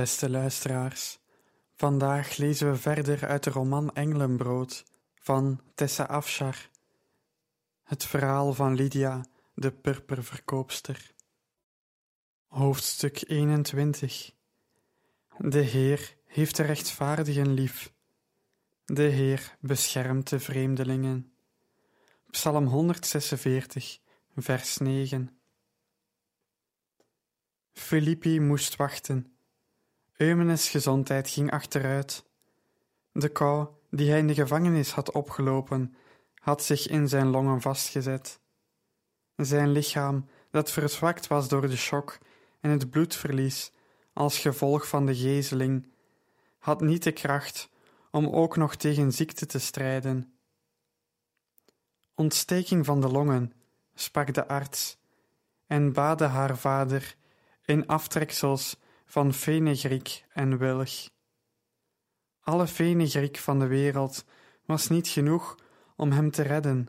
Beste luisteraars, vandaag lezen we verder uit de roman Engelenbrood van Tessa Afshar. Het verhaal van Lydia, de purperverkoopster. Hoofdstuk 21 De Heer heeft de rechtvaardigen lief. De Heer beschermt de vreemdelingen. Psalm 146, vers 9. Filippi moest wachten. Eumenes' gezondheid ging achteruit. De kou die hij in de gevangenis had opgelopen, had zich in zijn longen vastgezet. Zijn lichaam, dat verzwakt was door de shock en het bloedverlies als gevolg van de gezeling, had niet de kracht om ook nog tegen ziekte te strijden. Ontsteking van de longen, sprak de arts, en baadde haar vader in aftreksels van fenegriek en wilg. Alle fenegriek van de wereld was niet genoeg om hem te redden.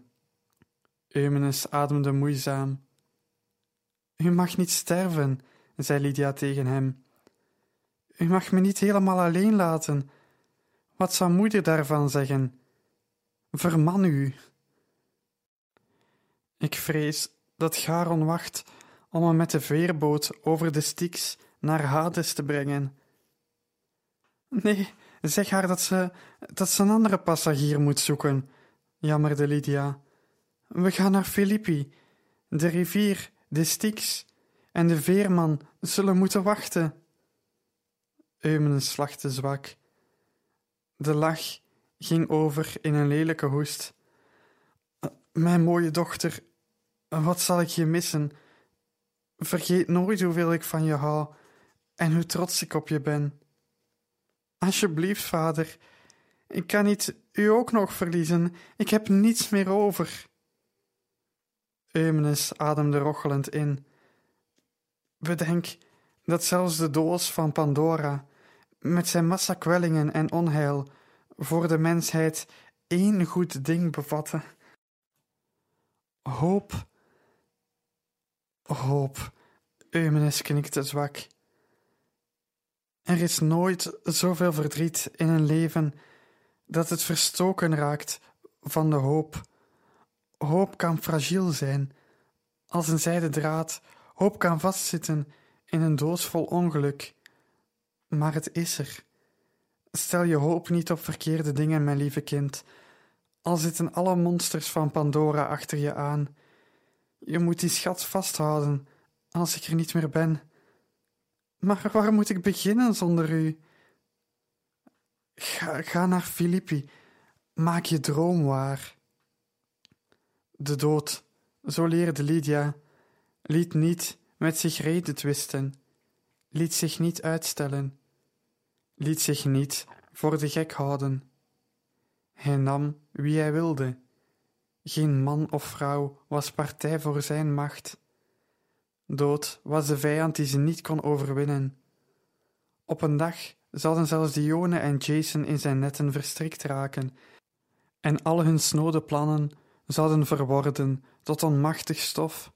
Eumenes ademde moeizaam. U mag niet sterven, zei Lydia tegen hem. U mag me niet helemaal alleen laten. Wat zou moeder daarvan zeggen? Verman u. Ik vrees dat Charon wacht om me met de veerboot over de Styx naar Hades te brengen. Nee, zeg haar dat ze, dat ze een andere passagier moet zoeken, jammerde Lydia. We gaan naar Filippi. De rivier, de Styx en de veerman zullen moeten wachten. Eumenes lachte zwak. De lach ging over in een lelijke hoest. Mijn mooie dochter, wat zal ik je missen? Vergeet nooit hoeveel ik van je hou en hoe trots ik op je ben. Alsjeblieft, vader, ik kan niet u ook nog verliezen, ik heb niets meer over. Eumenes ademde rochelend in. Bedenk dat zelfs de doos van Pandora, met zijn massa kwellingen en onheil, voor de mensheid één goed ding bevatte. Hoop. Hoop. Eumenes knikte zwak. Er is nooit zoveel verdriet in een leven dat het verstoken raakt van de hoop. Hoop kan fragiel zijn, als een zijden draad. Hoop kan vastzitten in een doos vol ongeluk. Maar het is er. Stel je hoop niet op verkeerde dingen, mijn lieve kind. Al zitten alle monsters van Pandora achter je aan. Je moet die schat vasthouden als ik er niet meer ben. Maar waar moet ik beginnen zonder u? Ga, ga naar Filippi. Maak je droom waar. De dood, zo leerde Lydia, liet niet met zich reden twisten, liet zich niet uitstellen, liet zich niet voor de gek houden. Hij nam wie hij wilde. Geen man of vrouw was partij voor zijn macht. Dood was de vijand die ze niet kon overwinnen. Op een dag zouden zelfs Dione en Jason in zijn netten verstrikt raken, en al hun snode plannen zouden verworden tot onmachtig stof.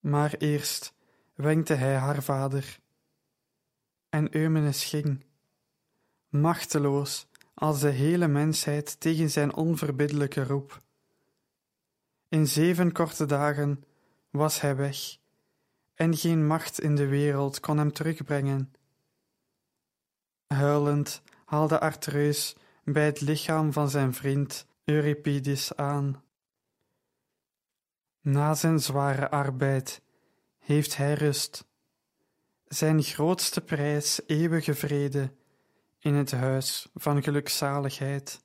Maar eerst wenkte hij haar vader, en Eumenes ging, machteloos als de hele mensheid tegen zijn onverbiddelijke roep. In zeven korte dagen was hij weg, en geen macht in de wereld kon hem terugbrengen. Huilend haalde Artreus bij het lichaam van zijn vriend Euripides aan. Na zijn zware arbeid heeft hij rust, zijn grootste prijs eeuwige vrede in het huis van gelukzaligheid.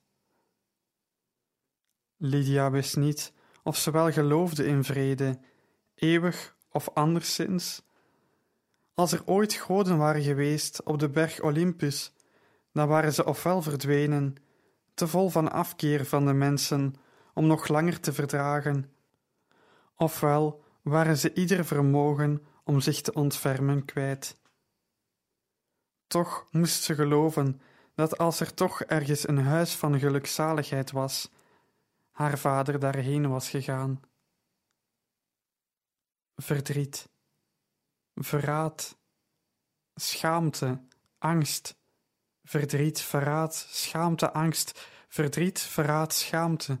Lydia wist niet of ze wel geloofde in vrede eeuwig of anderszins. Als er ooit goden waren geweest op de berg Olympus, dan waren ze ofwel verdwenen, te vol van afkeer van de mensen om nog langer te verdragen, ofwel waren ze ieder vermogen om zich te ontfermen kwijt. Toch moest ze geloven dat als er toch ergens een huis van gelukzaligheid was, haar vader daarheen was gegaan. Verdriet, verraad, schaamte, angst, verdriet, verraad, schaamte, angst, verdriet, verraad, schaamte.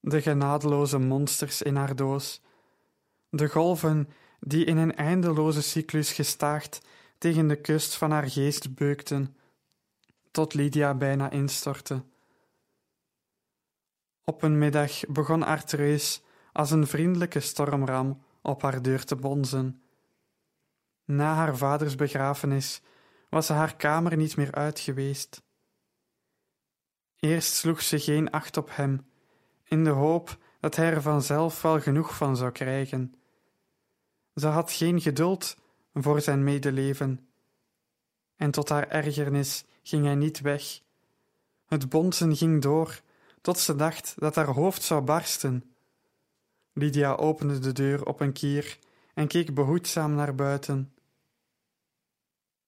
De genadeloze monsters in haar doos, de golven die in een eindeloze cyclus gestaagd tegen de kust van haar geest beukten, tot Lydia bijna instortte. Op een middag begon Artreus als een vriendelijke stormram op haar deur te bonzen. Na haar vaders begrafenis was ze haar kamer niet meer uit geweest. Eerst sloeg ze geen acht op hem, in de hoop dat hij er vanzelf wel genoeg van zou krijgen. Ze had geen geduld voor zijn medeleven, en tot haar ergernis ging hij niet weg. Het bonzen ging door, tot ze dacht dat haar hoofd zou barsten. Lydia opende de deur op een kier en keek behoedzaam naar buiten.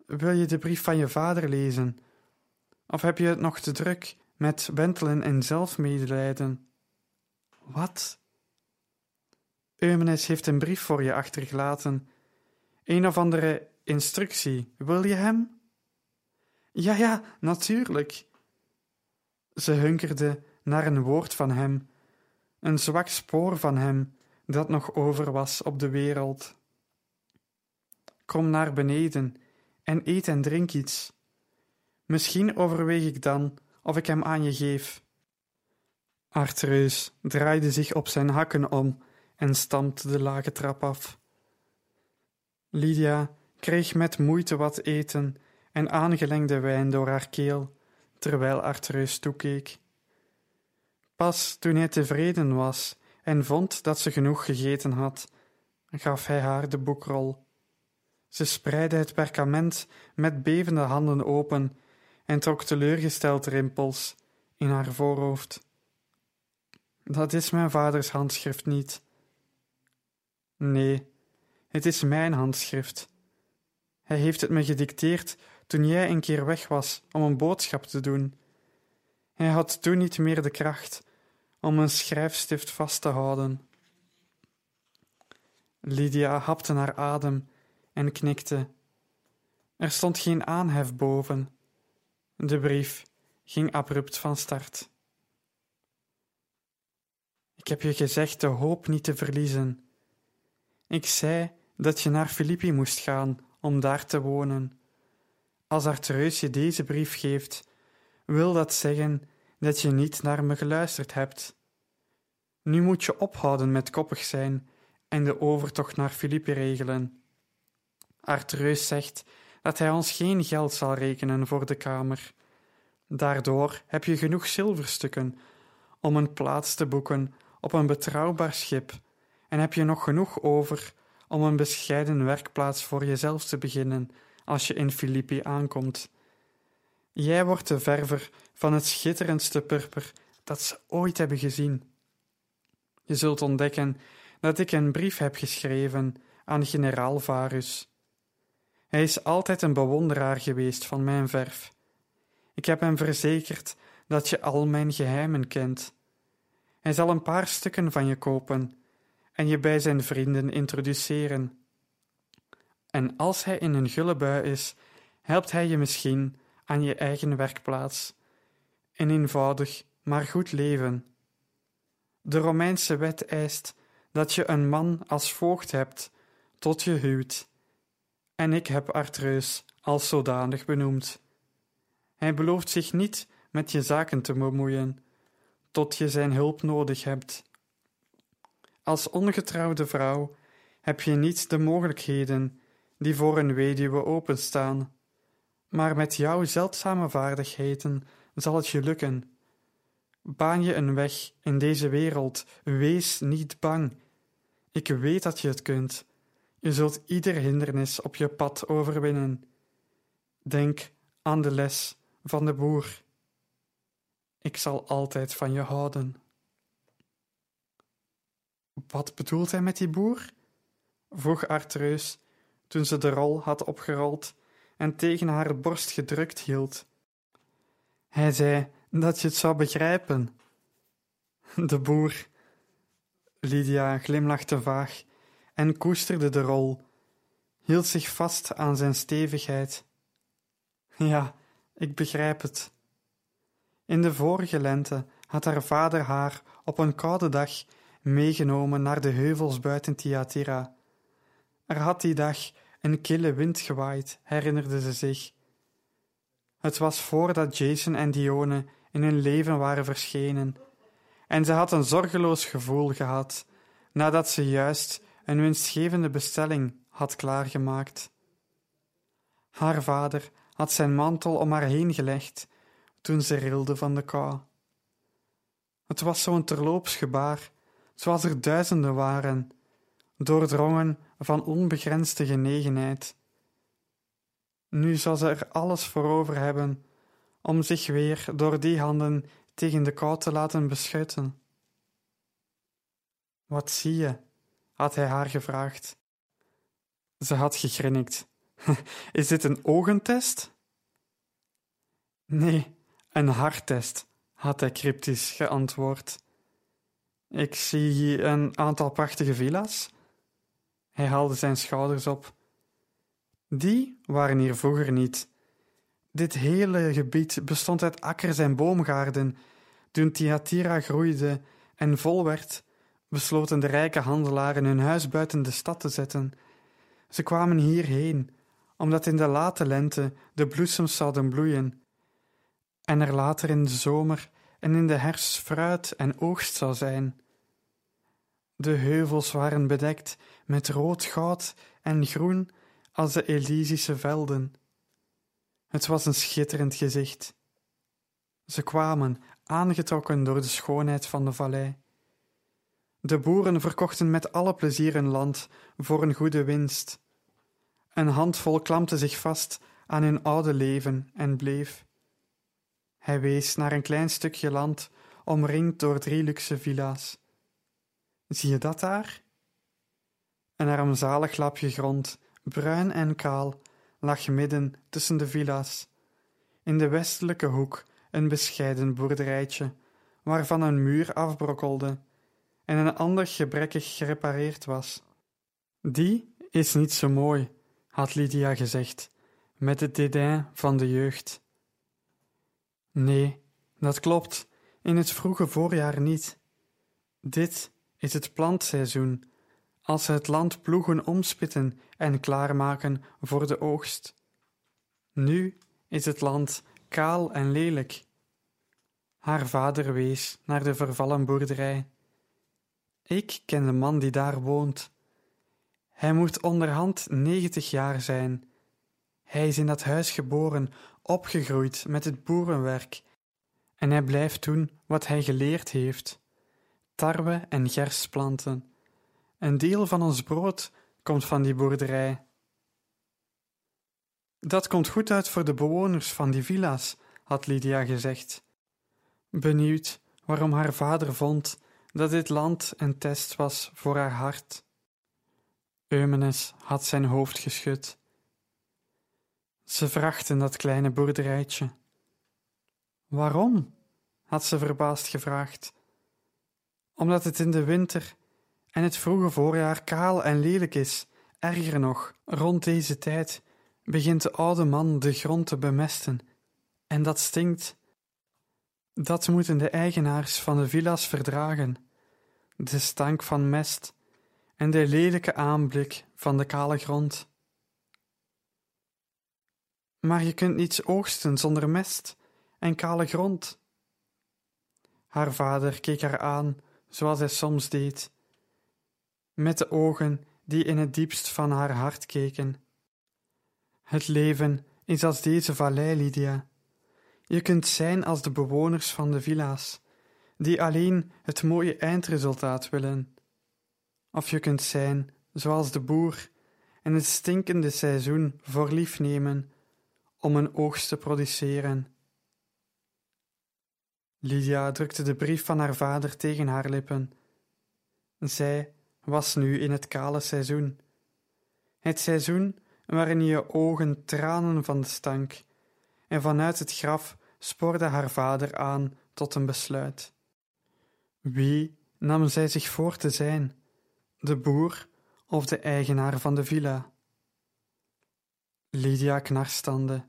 Wil je de brief van je vader lezen? Of heb je het nog te druk met wentelen en zelfmedelijden? Wat? Eumenes heeft een brief voor je achtergelaten. Een of andere instructie. Wil je hem? Ja, ja, natuurlijk. Ze hunkerde naar een woord van hem, een zwak spoor van hem dat nog over was op de wereld. Kom naar beneden en eet en drink iets. Misschien overweeg ik dan of ik hem aan je geef. Artreus draaide zich op zijn hakken om en stampte de lage trap af. Lydia kreeg met moeite wat eten en aangelengde wijn door haar keel, terwijl Artreus toekeek. Pas toen hij tevreden was en vond dat ze genoeg gegeten had, gaf hij haar de boekrol. Ze spreidde het perkament met bevende handen open en trok teleurgesteld rimpels in haar voorhoofd. Dat is mijn vaders handschrift niet. Nee, het is mijn handschrift. Hij heeft het me gedicteerd toen jij een keer weg was om een boodschap te doen. Hij had toen niet meer de kracht om een schrijfstift vast te houden. Lydia hapte naar adem en knikte. Er stond geen aanhef boven. De brief ging abrupt van start. Ik heb je gezegd de hoop niet te verliezen. Ik zei dat je naar Filippi moest gaan om daar te wonen. Als Artreus je deze brief geeft, wil dat zeggen dat je niet naar me geluisterd hebt. Nu moet je ophouden met koppig zijn en de overtocht naar Filippi regelen. Artreus zegt dat hij ons geen geld zal rekenen voor de kamer. Daardoor heb je genoeg zilverstukken om een plaats te boeken op een betrouwbaar schip en heb je nog genoeg over om een bescheiden werkplaats voor jezelf te beginnen als je in Filippi aankomt. Jij wordt de verver van het schitterendste purper dat ze ooit hebben gezien. Je zult ontdekken dat ik een brief heb geschreven aan generaal Varus. Hij is altijd een bewonderaar geweest van mijn verf. Ik heb hem verzekerd dat je al mijn geheimen kent. Hij zal een paar stukken van je kopen en je bij zijn vrienden introduceren. En als hij in een gulle bui is, helpt hij je misschien aan je eigen werkplaats. Een eenvoudig, maar goed leven. De Romeinse wet eist dat je een man als voogd hebt tot je huwt. En ik heb Artreus als zodanig benoemd. Hij belooft zich niet met je zaken te bemoeien, tot je zijn hulp nodig hebt. Als ongetrouwde vrouw heb je niet de mogelijkheden die voor een weduwe openstaan, maar met jouw zeldzame vaardigheden zal het je lukken. Baan je een weg in deze wereld, wees niet bang. Ik weet dat je het kunt. Je zult ieder hindernis op je pad overwinnen. Denk aan de les van de boer. Ik zal altijd van je houden. Wat bedoelt hij met die boer? vroeg Artreus toen ze de rol had opgerold en tegen haar borst gedrukt hield. Hij zei dat je het zou begrijpen. De boer. Lydia glimlachte vaag en koesterde de rol, hield zich vast aan zijn stevigheid. Ja, ik begrijp het. In de vorige lente had haar vader haar op een koude dag meegenomen naar de heuvels buiten Thyatira. Er had die dag een kille wind gewaaid, herinnerde ze zich. Het was voordat Jason en Dione in hun leven waren verschenen, en ze had een zorgeloos gevoel gehad nadat ze juist een winstgevende bestelling had klaargemaakt. Haar vader had zijn mantel om haar heen gelegd toen ze rilde van de kou. Het was zo'n terloops gebaar, zoals er duizenden waren, doordrongen van onbegrensde genegenheid. Nu zal ze er alles voor over hebben om zich weer door die handen tegen de kou te laten beschutten. Wat zie je? had hij haar gevraagd. Ze had gegrinnikt. Is dit een ogentest? Nee, een harttest, had hij cryptisch geantwoord. Ik zie hier een aantal prachtige villa's. Hij haalde zijn schouders op. Die waren hier vroeger niet. Dit hele gebied bestond uit akkers en boomgaarden. Toen Thyatira groeide en vol werd, besloten de rijke handelaren hun huis buiten de stad te zetten. Ze kwamen hierheen, omdat in de late lente de bloesems zouden bloeien, en er later in de zomer en in de herfst fruit en oogst zou zijn. De heuvels waren bedekt met rood goud en groen als de Elysische velden. Het was een schitterend gezicht. Ze kwamen, aangetrokken door de schoonheid van de vallei. De boeren verkochten met alle plezier hun land voor een goede winst. Een handvol klampte zich vast aan hun oude leven en bleef. Hij wees naar een klein stukje land, omringd door drie luxe villa's. Zie je dat daar? Een armzalig lapje grond, bruin en kaal, lag midden tussen de villa's. In de westelijke hoek een bescheiden boerderijtje, waarvan een muur afbrokkelde en een ander gebrekkig gerepareerd was. Die is niet zo mooi, had Lydia gezegd, met het dédain van de jeugd. Nee, dat klopt, in het vroege voorjaar niet. Dit is het plantseizoen, als ze het land ploegen omspitten en klaarmaken voor de oogst. Nu is het land kaal en lelijk. Haar vader wees naar de vervallen boerderij. Ik ken de man die daar woont. Hij moet onderhand negentig jaar zijn. Hij is in dat huis geboren, opgegroeid met het boerenwerk, en hij blijft doen wat hij geleerd heeft: tarwe en gers planten. Een deel van ons brood komt van die boerderij. Dat komt goed uit voor de bewoners van die villa's, had Lydia gezegd. Benieuwd waarom haar vader vond dat dit land een test was voor haar hart. Eumenes had zijn hoofd geschud. Ze vrachten dat kleine boerderijtje. Waarom? had ze verbaasd gevraagd. Omdat het in de winter en het vroege voorjaar kaal en lelijk is. Erger nog, rond deze tijd begint de oude man de grond te bemesten. En dat stinkt. Dat moeten de eigenaars van de villa's verdragen. De stank van mest en de lelijke aanblik van de kale grond. Maar je kunt niets oogsten zonder mest en kale grond. Haar vader keek haar aan, zoals hij soms deed, met de ogen die in het diepst van haar hart keken. Het leven is als deze vallei, Lydia. Je kunt zijn als de bewoners van de villa's, die alleen het mooie eindresultaat willen. Of je kunt zijn zoals de boer en het stinkende seizoen voor lief nemen om een oogst te produceren. Lydia drukte de brief van haar vader tegen haar lippen. Zij was nu in het kale seizoen. Het seizoen waarin je ogen tranen van de stank, en vanuit het graf spoorde haar vader aan tot een besluit. Wie nam zij zich voor te zijn, de boer of de eigenaar van de villa? Lydia knarstande.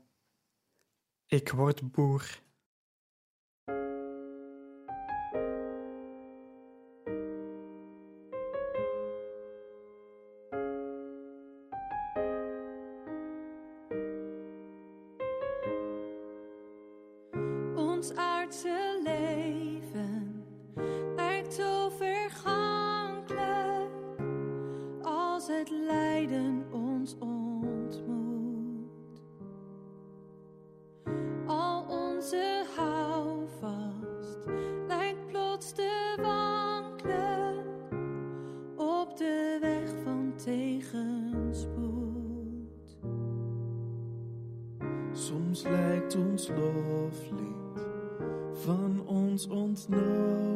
Ik word boer. Aardse leven lijkt zo vergankelijk als het lijden ons ontmoet. Al onze houvast lijkt plots te wankelen op de weg van tegenspoed. Soms lijkt ons loflied van ons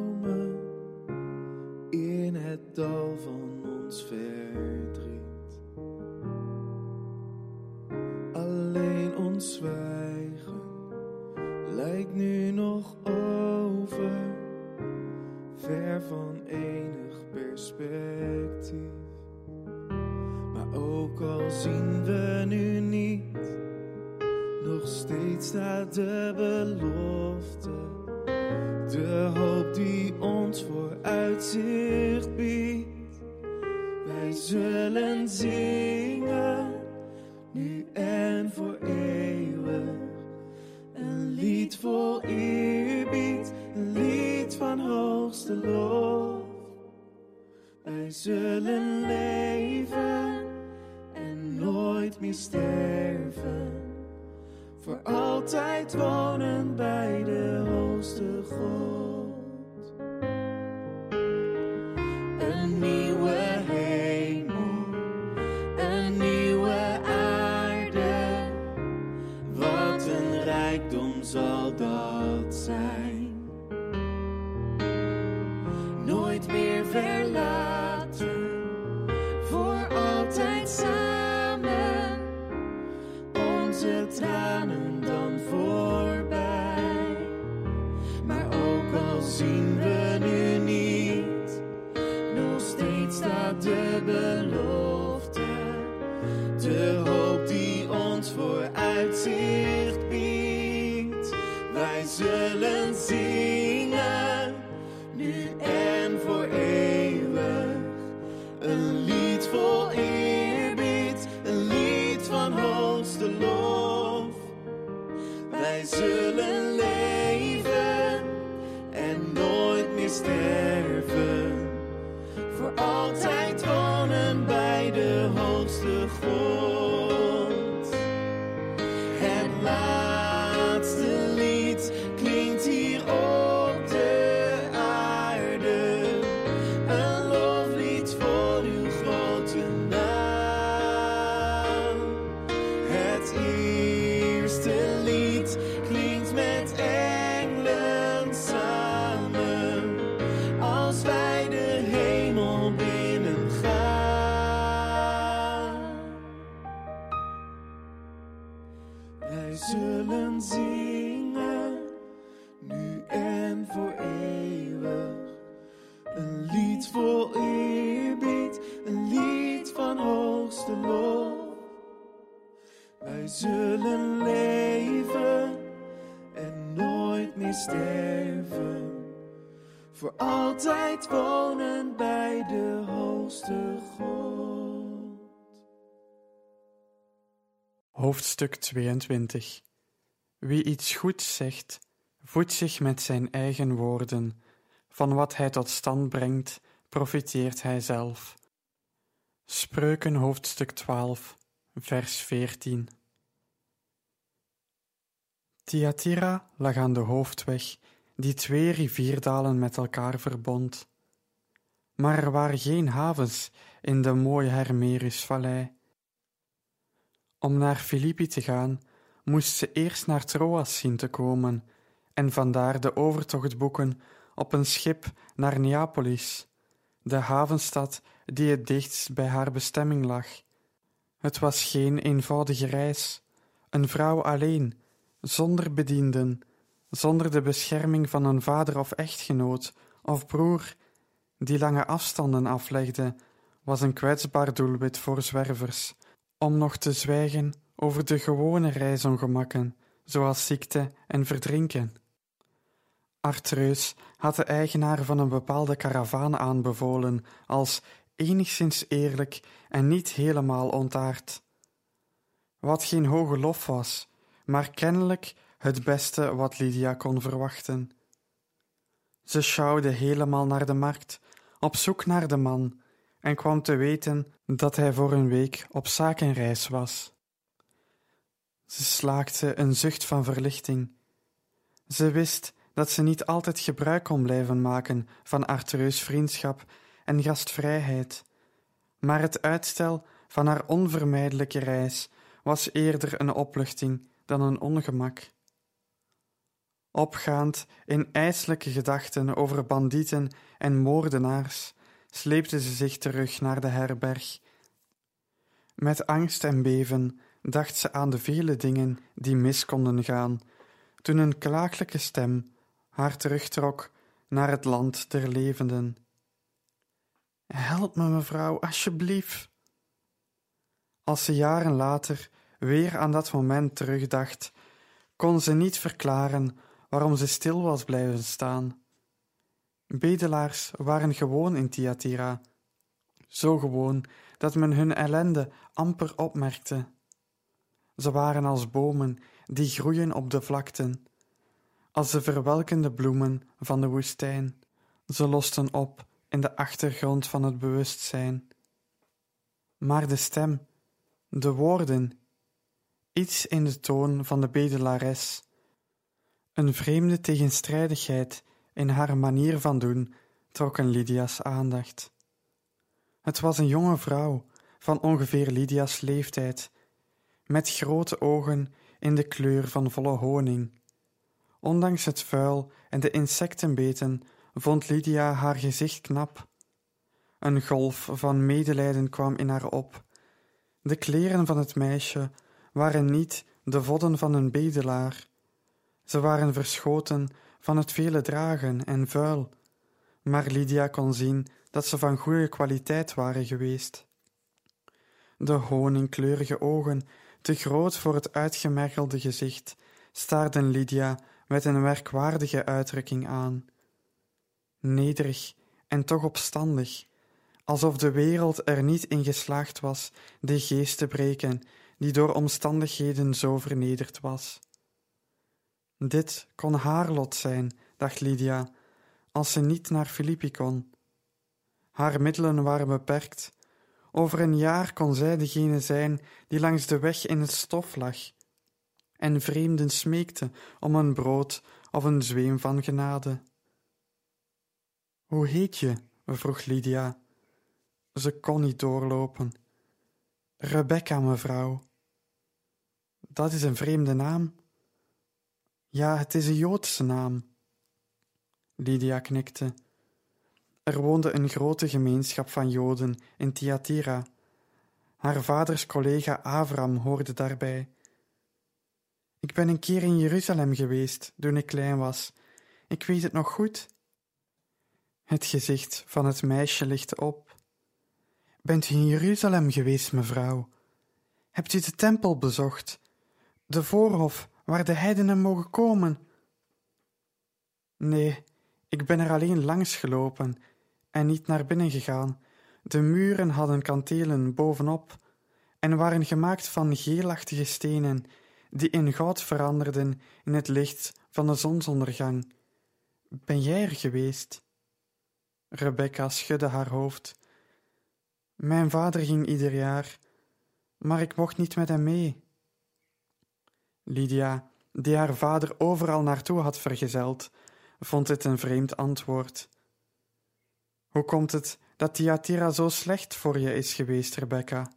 vooruitzicht biedt. Wij zullen zingen, nu en voor eeuwig, een lied vol eerbied, een lied van hoogste lof. Wij zullen leven en nooit meer sterven voor altijd wonen bij de hoogste God. Een nieuwe sterven. Voor altijd wonen bij de hoogste God. Hoofdstuk 22 Wie iets goeds zegt, voedt zich met zijn eigen woorden. Van wat hij tot stand brengt, profiteert hij zelf. Spreuken hoofdstuk 12, vers 14 Thyatira lag aan de hoofdweg die twee rivierdalen met elkaar verbond. maar er waren geen havens in de mooie Hermerusvallei. Om naar Filippi te gaan, moest ze eerst naar Troas zien te komen en vandaar de overtocht boeken op een schip naar Neapolis, de havenstad die het dichtst bij haar bestemming lag. Het was geen eenvoudige reis, een vrouw alleen, zonder bedienden, zonder de bescherming van een vader of echtgenoot of broer, die lange afstanden aflegde, was een kwetsbaar doelwit voor zwervers, om nog te zwijgen over de gewone reisongemakken, zoals ziekte en verdrinken. Artreus had de eigenaar van een bepaalde karavaan aanbevolen als enigszins eerlijk en niet helemaal ontaard. Wat geen hoge lof was, maar kennelijk het beste wat Lydia kon verwachten. Ze sjouwde helemaal naar de markt, op zoek naar de man, en kwam te weten dat hij voor een week op zakenreis was. Ze slaakte een zucht van verlichting. Ze wist dat ze niet altijd gebruik kon blijven maken van Arthur's vriendschap en gastvrijheid, maar het uitstel van haar onvermijdelijke reis was eerder een opluchting dan een ongemak. Opgaand in ijselijke gedachten over bandieten en moordenaars, sleepte ze zich terug naar de herberg. Met angst en beven dacht ze aan de vele dingen die mis konden gaan, toen een klaaglijke stem haar terugtrok naar het land der levenden. Help me, mevrouw, alsjeblieft. Als ze jaren later weer aan dat moment terugdacht, kon ze niet verklaren waarom ze stil was blijven staan. Bedelaars waren gewoon in Thyatira, zo gewoon dat men hun ellende amper opmerkte. Ze waren als bomen die groeien op de vlakten, als de verwelkende bloemen van de woestijn. Ze losten op in de achtergrond van het bewustzijn. Maar de stem, de woorden, iets in de toon van de bedelares, een vreemde tegenstrijdigheid in haar manier van doen, trokken Lydia's aandacht. Het was een jonge vrouw van ongeveer Lydia's leeftijd, met grote ogen in de kleur van volle honing. Ondanks het vuil en de insectenbeten vond Lydia haar gezicht knap. Een golf van medelijden kwam in haar op. De kleren van het meisje waren niet de vodden van een bedelaar. Ze waren verschoten van het vele dragen en vuil, maar Lydia kon zien dat ze van goede kwaliteit waren geweest. De honingkleurige ogen, te groot voor het uitgemergelde gezicht, staarden Lydia met een merkwaardige uitdrukking aan. Nederig en toch opstandig, alsof de wereld er niet in geslaagd was de geest te breken die door omstandigheden zo vernederd was. Dit kon haar lot zijn, dacht Lydia, als ze niet naar Filippi kon. Haar middelen waren beperkt. Over een jaar kon zij degene zijn die langs de weg in het stof lag en vreemden smeekte om een brood of een zweem van genade. Hoe heet je? vroeg Lydia. Ze kon niet doorlopen. Rebecca, mevrouw. Dat is een vreemde naam. Ja, het is een Joodse naam. Lydia knikte. Er woonde een grote gemeenschap van Joden in Thyatira. Haar vaders collega Avram hoorde daarbij. Ik ben een keer in Jeruzalem geweest toen ik klein was. Ik weet het nog goed. Het gezicht van het meisje lichtte op. Bent u in Jeruzalem geweest, mevrouw? Hebt u de tempel bezocht? De voorhof waar de heidenen mogen komen? Nee, ik ben er alleen langs gelopen en niet naar binnen gegaan. De muren hadden kantelen bovenop en waren gemaakt van geelachtige stenen die in goud veranderden in het licht van de zonsondergang. Ben jij er geweest? Rebecca schudde haar hoofd. Mijn vader ging ieder jaar, maar ik mocht niet met hem mee. Lydia, die haar vader overal naartoe had vergezeld, vond dit een vreemd antwoord. Hoe komt het dat Thyatira zo slecht voor je is geweest, Rebecca.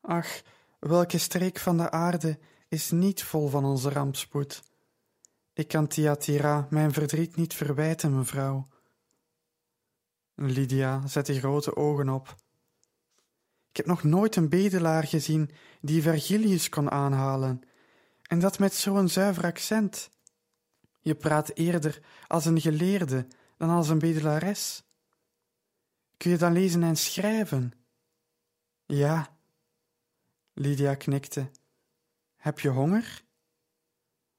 Ach, welke streek van de aarde is niet vol van onze rampspoed? Ik kan Thyatira mijn verdriet niet verwijten, mevrouw. Lydia zette grote ogen op. Ik heb nog nooit een bedelaar gezien die Vergilius kon aanhalen, en dat met zo'n zuiver accent. Je praat eerder als een geleerde dan als een bedelares. Kun je dan lezen en schrijven? Ja. Lydia knikte. Heb je honger?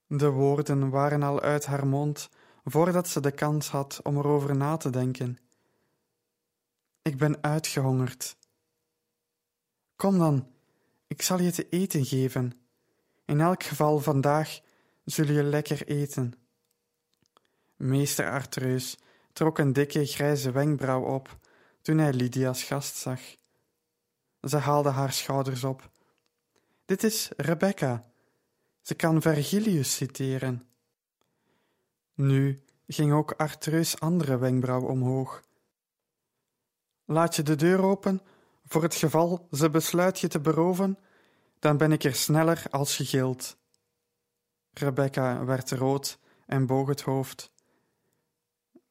De woorden waren al uit haar mond voordat ze de kans had om erover na te denken. Ik ben uitgehongerd. Kom dan, ik zal je te eten geven. In elk geval vandaag zul je lekker eten. Meester Artreus trok een dikke grijze wenkbrauw op toen hij Lydia's gast zag. Ze haalde haar schouders op. Dit is Rebecca. Ze kan Vergilius citeren. Nu ging ook Artreus' andere wenkbrauw omhoog. Laat je de deur open, voor het geval ze besluit je te beroven, dan ben ik er sneller als je. Rebecca werd rood en boog het hoofd.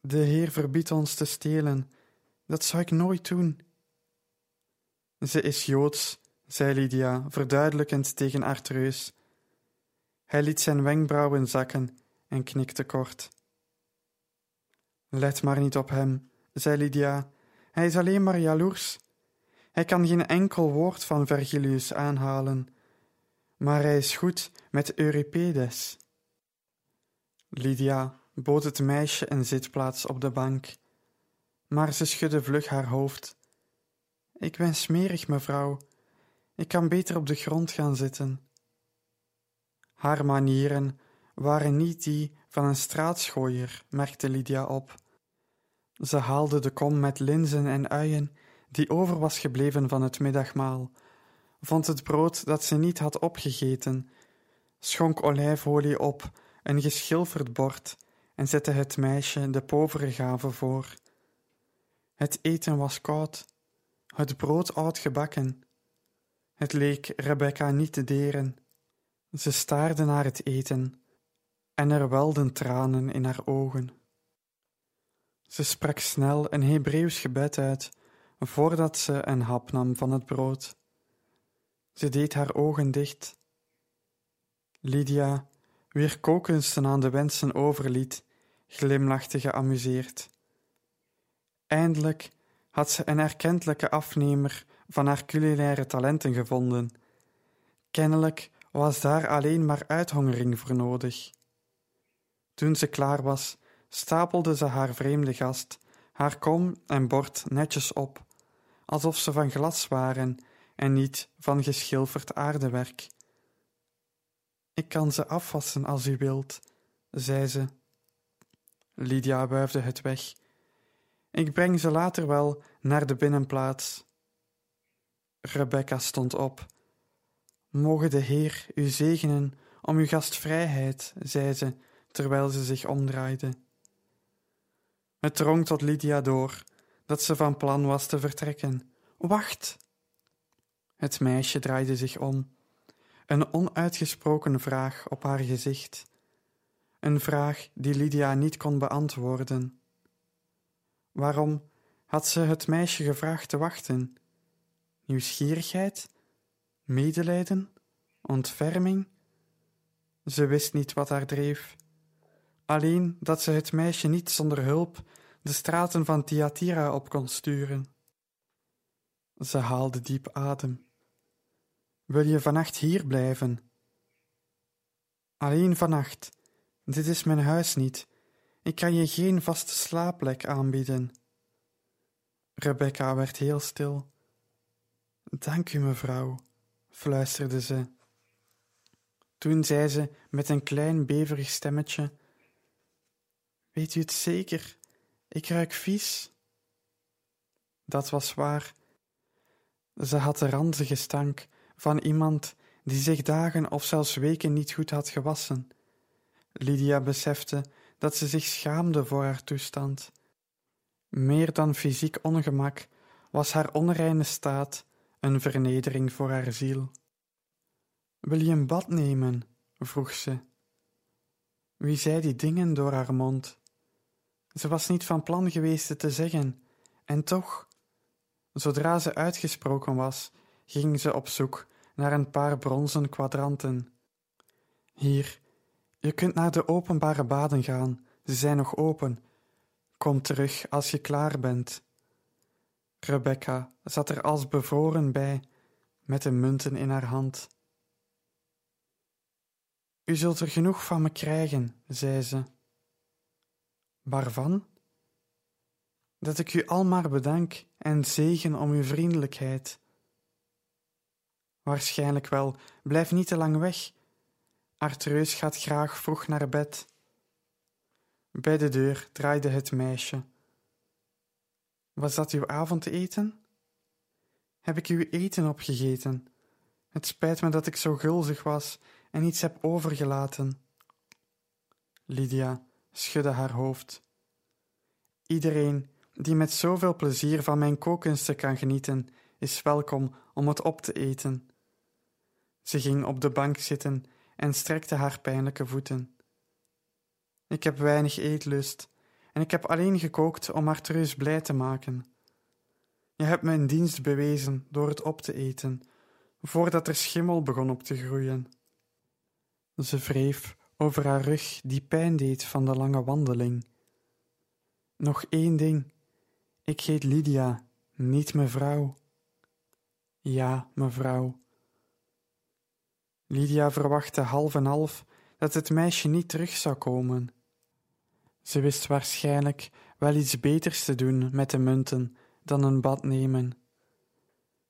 De Heer verbiedt ons te stelen, dat zou ik nooit doen. Ze is Joods, zei Lydia, verduidelijkend tegen Artreus. Hij liet zijn wenkbrauwen zakken en knikte kort. Let maar niet op hem, zei Lydia. Hij is alleen maar jaloers. Hij kan geen enkel woord van Vergilius aanhalen, maar hij is goed met Euripedes. Lydia bood het meisje een zitplaats op de bank, maar ze schudde vlug haar hoofd. Ik ben smerig, mevrouw. Ik kan beter op de grond gaan zitten. Haar manieren waren niet die van een straatschooier, merkte Lydia op. Ze haalde de kom met linzen en uien die over was gebleven van het middagmaal, vond het brood dat ze niet had opgegeten, schonk olijfolie op een geschilferd bord en zette het meisje de povere gave voor. Het eten was koud, het brood oud gebakken. Het leek Rebecca niet te deren. Ze staarde naar het eten en er welden tranen in haar ogen. Ze sprak snel een Hebreeuws gebed uit voordat ze een hap nam van het brood. Ze deed haar ogen dicht. Lydia, wier kookkunsten aan de wensen overliet, glimlachte geamuseerd. Eindelijk had ze een erkentelijke afnemer van haar culinaire talenten gevonden. Kennelijk was daar alleen maar uithongering voor nodig. Toen ze klaar was, stapelde ze haar vreemde gast, haar kom en bord netjes op, alsof ze van glas waren en niet van geschilferd aardewerk. Ik kan ze afwassen als u wilt, zei ze. Lydia wuifde het weg. Ik breng ze later wel naar de binnenplaats. Rebecca stond op. Mogen de Heer u zegenen om uw gastvrijheid, zei ze, terwijl ze zich omdraaide. Het drong tot Lydia door dat ze van plan was te vertrekken. Wacht! Het meisje draaide zich om. Een onuitgesproken vraag op haar gezicht. Een vraag die Lydia niet kon beantwoorden. Waarom had ze het meisje gevraagd te wachten? Nieuwsgierigheid? Medelijden? Ontferming? Ze wist niet wat haar dreef. Alleen dat ze het meisje niet zonder hulp de straten van Thyatira op kon sturen. Ze haalde diep adem. Wil je vannacht hier blijven? Alleen vannacht. Dit is mijn huis niet. Ik kan je geen vaste slaapplek aanbieden. Rebecca werd heel stil. Dank u, mevrouw, fluisterde ze. Toen zei ze met een klein beverig stemmetje: Weet u het zeker? Ik ruik vies. Dat was waar. Ze had de ranzige stank van iemand die zich dagen of zelfs weken niet goed had gewassen. Lydia besefte dat ze zich schaamde voor haar toestand. Meer dan fysiek ongemak was haar onreine staat een vernedering voor haar ziel. Wil je een bad nemen? vroeg ze. Wie zei die dingen door haar mond? Ze was niet van plan geweest het te zeggen, en toch, zodra ze uitgesproken was, ging ze op zoek naar een paar bronzen kwadranten. Hier, je kunt naar de openbare baden gaan, ze zijn nog open. Kom terug als je klaar bent. Rebecca zat er als bevroren bij, met de munten in haar hand. U zult er genoeg van me krijgen, zei ze. Waarvan? Dat ik u al maar bedank en zegen om uw vriendelijkheid. Waarschijnlijk wel, blijf niet te lang weg. Artreus gaat graag vroeg naar bed. Bij de deur draaide het meisje. Was dat uw avondeten? Heb ik uw eten opgegeten? Het spijt me dat ik zo gulzig was en iets heb overgelaten. Lydia schudde haar hoofd. Iedereen die met zoveel plezier van mijn kookkunsten kan genieten, is welkom om het op te eten. Ze ging op de bank zitten en strekte haar pijnlijke voeten. Ik heb weinig eetlust en ik heb alleen gekookt om Artreus blij te maken. Je hebt een dienst bewezen door het op te eten, voordat er schimmel begon op te groeien. Ze wreef over haar rug die pijn deed van de lange wandeling. Nog één ding. Ik heet Lydia, niet mevrouw. Ja, mevrouw. Lydia verwachtte half en half dat het meisje niet terug zou komen. Ze wist waarschijnlijk wel iets beters te doen met de munten dan een bad nemen.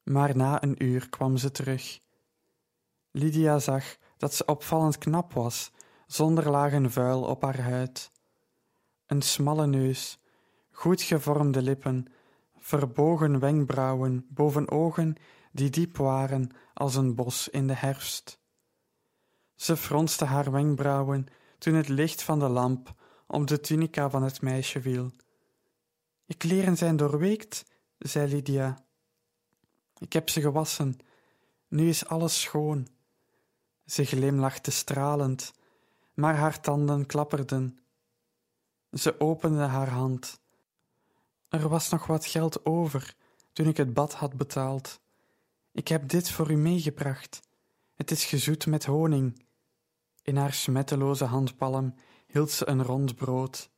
Maar na een uur kwam ze terug. Lydia zag dat ze opvallend knap was, zonder lagen vuil op haar huid. Een smalle neus, goed gevormde lippen, verbogen wenkbrauwen boven ogen die diep waren als een bos in de herfst. Ze fronste haar wenkbrauwen toen het licht van de lamp op de tunica van het meisje viel. Je kleren zijn doorweekt, zei Lydia. Ik heb ze gewassen. Nu is alles schoon. Ze glimlachte stralend, maar haar tanden klapperden. Ze opende haar hand. Er was nog wat geld over toen ik het bad had betaald. Ik heb dit voor u meegebracht. Het is gezoet met honing. In haar smetteloze handpalm hield ze een rond brood.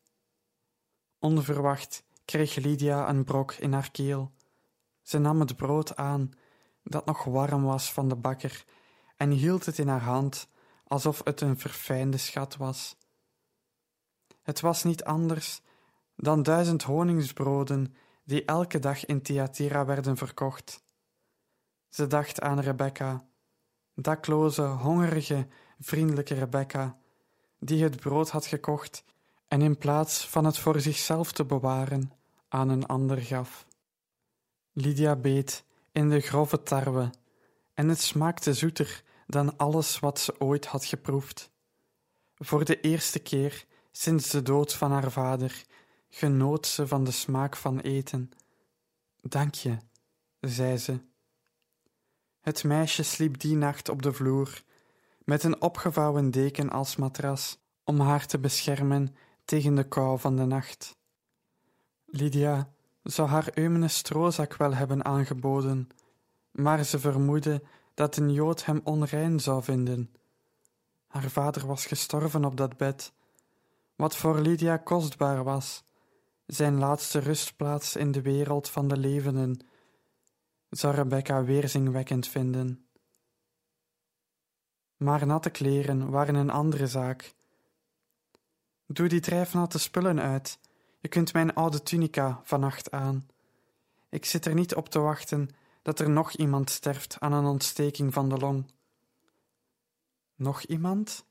Onverwacht kreeg Lydia een brok in haar keel. Ze nam het brood aan, dat nog warm was van de bakker, en hield het in haar hand alsof het een verfijnde schat was. Het was niet anders dan duizend honingsbroden die elke dag in Thyatira werden verkocht. Ze dacht aan Rebecca, dakloze, hongerige, vriendelijke Rebecca, die het brood had gekocht en in plaats van het voor zichzelf te bewaren, aan een ander gaf. Lydia beet in de grove tarwe en het smaakte zoeter dan alles wat ze ooit had geproefd. Voor de eerste keer sinds de dood van haar vader genoot ze van de smaak van eten. Dank je, zei ze. Het meisje sliep die nacht op de vloer, met een opgevouwen deken als matras, om haar te beschermen tegen de kou van de nacht. Lydia zou haar eumene stroozak wel hebben aangeboden, maar ze vermoedde dat een jood hem onrein zou vinden. Haar vader was gestorven op dat bed, wat voor Lydia kostbaar was, zijn laatste rustplaats in de wereld van de levenden, zou Rebecca weerzingwekkend vinden. Maar natte kleren waren een andere zaak. Doe die drijfnatte spullen uit. Je kunt mijn oude tunica vannacht aan. Ik zit er niet op te wachten dat er nog iemand sterft aan een ontsteking van de long. Nog iemand?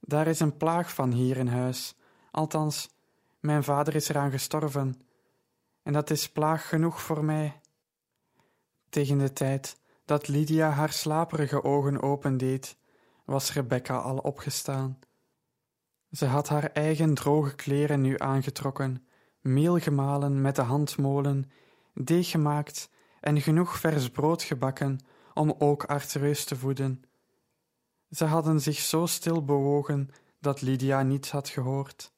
Daar is een plaag van hier in huis. Althans, mijn vader is eraan gestorven. En dat is plaag genoeg voor mij. Tegen de tijd dat Lydia haar slaperige ogen opendeed, was Rebecca al opgestaan. Ze had haar eigen droge kleren nu aangetrokken, meel gemalen met de handmolen, deeg gemaakt en genoeg vers brood gebakken om ook Artereus te voeden. Ze hadden zich zo stil bewogen dat Lydia niets had gehoord.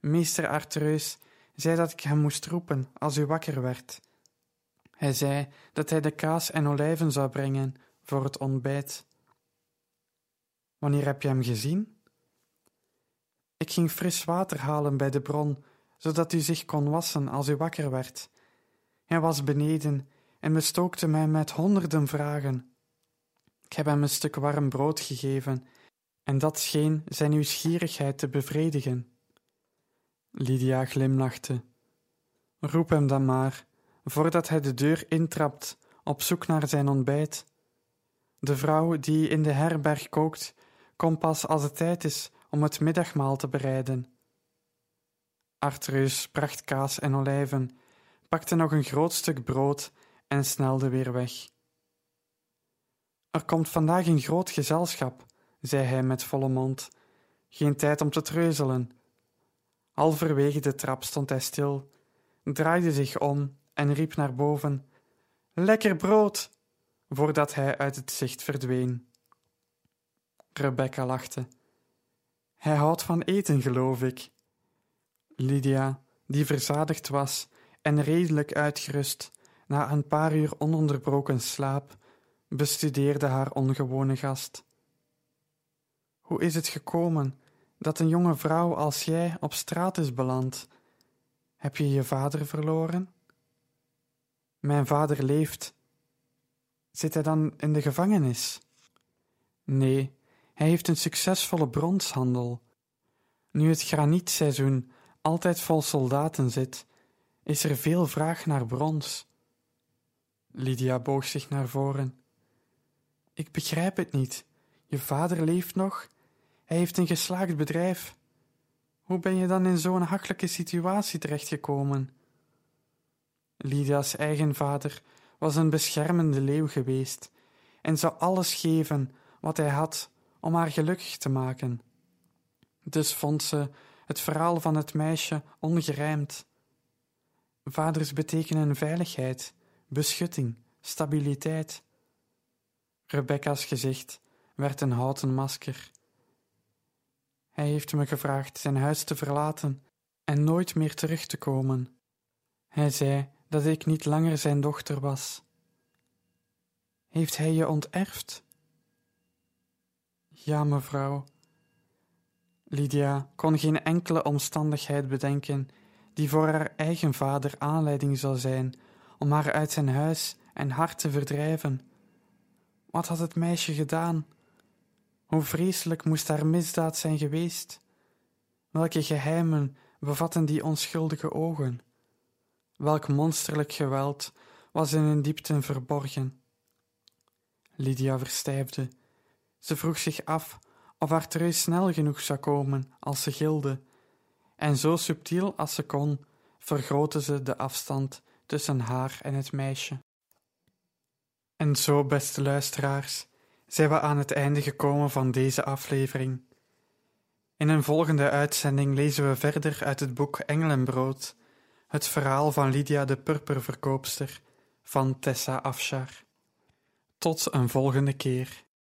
Meester Artereus zei dat ik hem moest roepen als u wakker werd. Hij zei dat hij de kaas en olijven zou brengen voor het ontbijt. Wanneer heb je hem gezien? Ik ging fris water halen bij de bron, zodat u zich kon wassen als u wakker werd. Hij was beneden en bestookte mij met honderden vragen. Ik heb hem een stuk warm brood gegeven, en dat scheen zijn nieuwsgierigheid te bevredigen. Lydia glimlachte. Roep hem dan maar, voordat hij de deur intrapt, op zoek naar zijn ontbijt. De vrouw die in de herberg kookt, komt pas als het tijd is om het middagmaal te bereiden. Artreus bracht kaas en olijven, pakte nog een groot stuk brood en snelde weer weg. Er komt vandaag een groot gezelschap, zei hij met volle mond. Geen tijd om te treuzelen. Halverwege de trap stond hij stil, draaide zich om en riep naar boven: Lekker brood! voordat hij uit het zicht verdween. Rebecca lachte. Hij houdt van eten, geloof ik. Lydia, die verzadigd was en redelijk uitgerust na een paar uur ononderbroken slaap, bestudeerde haar ongewone gast. Hoe is het gekomen dat een jonge vrouw als jij op straat is beland? Heb je je vader verloren? Mijn vader leeft. Zit hij dan in de gevangenis? Nee, hij heeft een succesvolle bronshandel. Nu het granieetseizoen altijd vol soldaten zit, is er veel vraag naar brons. Lydia boog zich naar voren. Ik begrijp het niet. Je vader leeft nog. Hij heeft een geslaagd bedrijf. Hoe ben je dan in zo'n hachelijke situatie terechtgekomen? Lydia's eigen vader was een beschermende leeuw geweest en zou alles geven wat hij had om haar gelukkig te maken. Dus vond ze het verhaal van het meisje ongerijmd. Vaders betekenen veiligheid, beschutting, stabiliteit. Rebecca's gezicht werd een houten masker. Hij heeft me gevraagd zijn huis te verlaten en nooit meer terug te komen. Hij zei dat ik niet langer zijn dochter was. Heeft hij je onterfd? Ja, mevrouw. Lydia kon geen enkele omstandigheid bedenken die voor haar eigen vader aanleiding zou zijn om haar uit zijn huis en hart te verdrijven. Wat had het meisje gedaan? Hoe vreselijk moest haar misdaad zijn geweest? Welke geheimen bevatten die onschuldige ogen? Welk monsterlijk geweld was in hun diepten verborgen? Lydia verstijfde. Ze vroeg zich af of haar trui snel genoeg zou komen als ze gilde, en zo subtiel als ze kon, vergrootte ze de afstand tussen haar en het meisje. En zo, beste luisteraars, zijn we aan het einde gekomen van deze aflevering. In een volgende uitzending lezen we verder uit het boek Engelenbrood, het verhaal van Lydia de purperverkoopster van Tessa Afshar. Tot een volgende keer.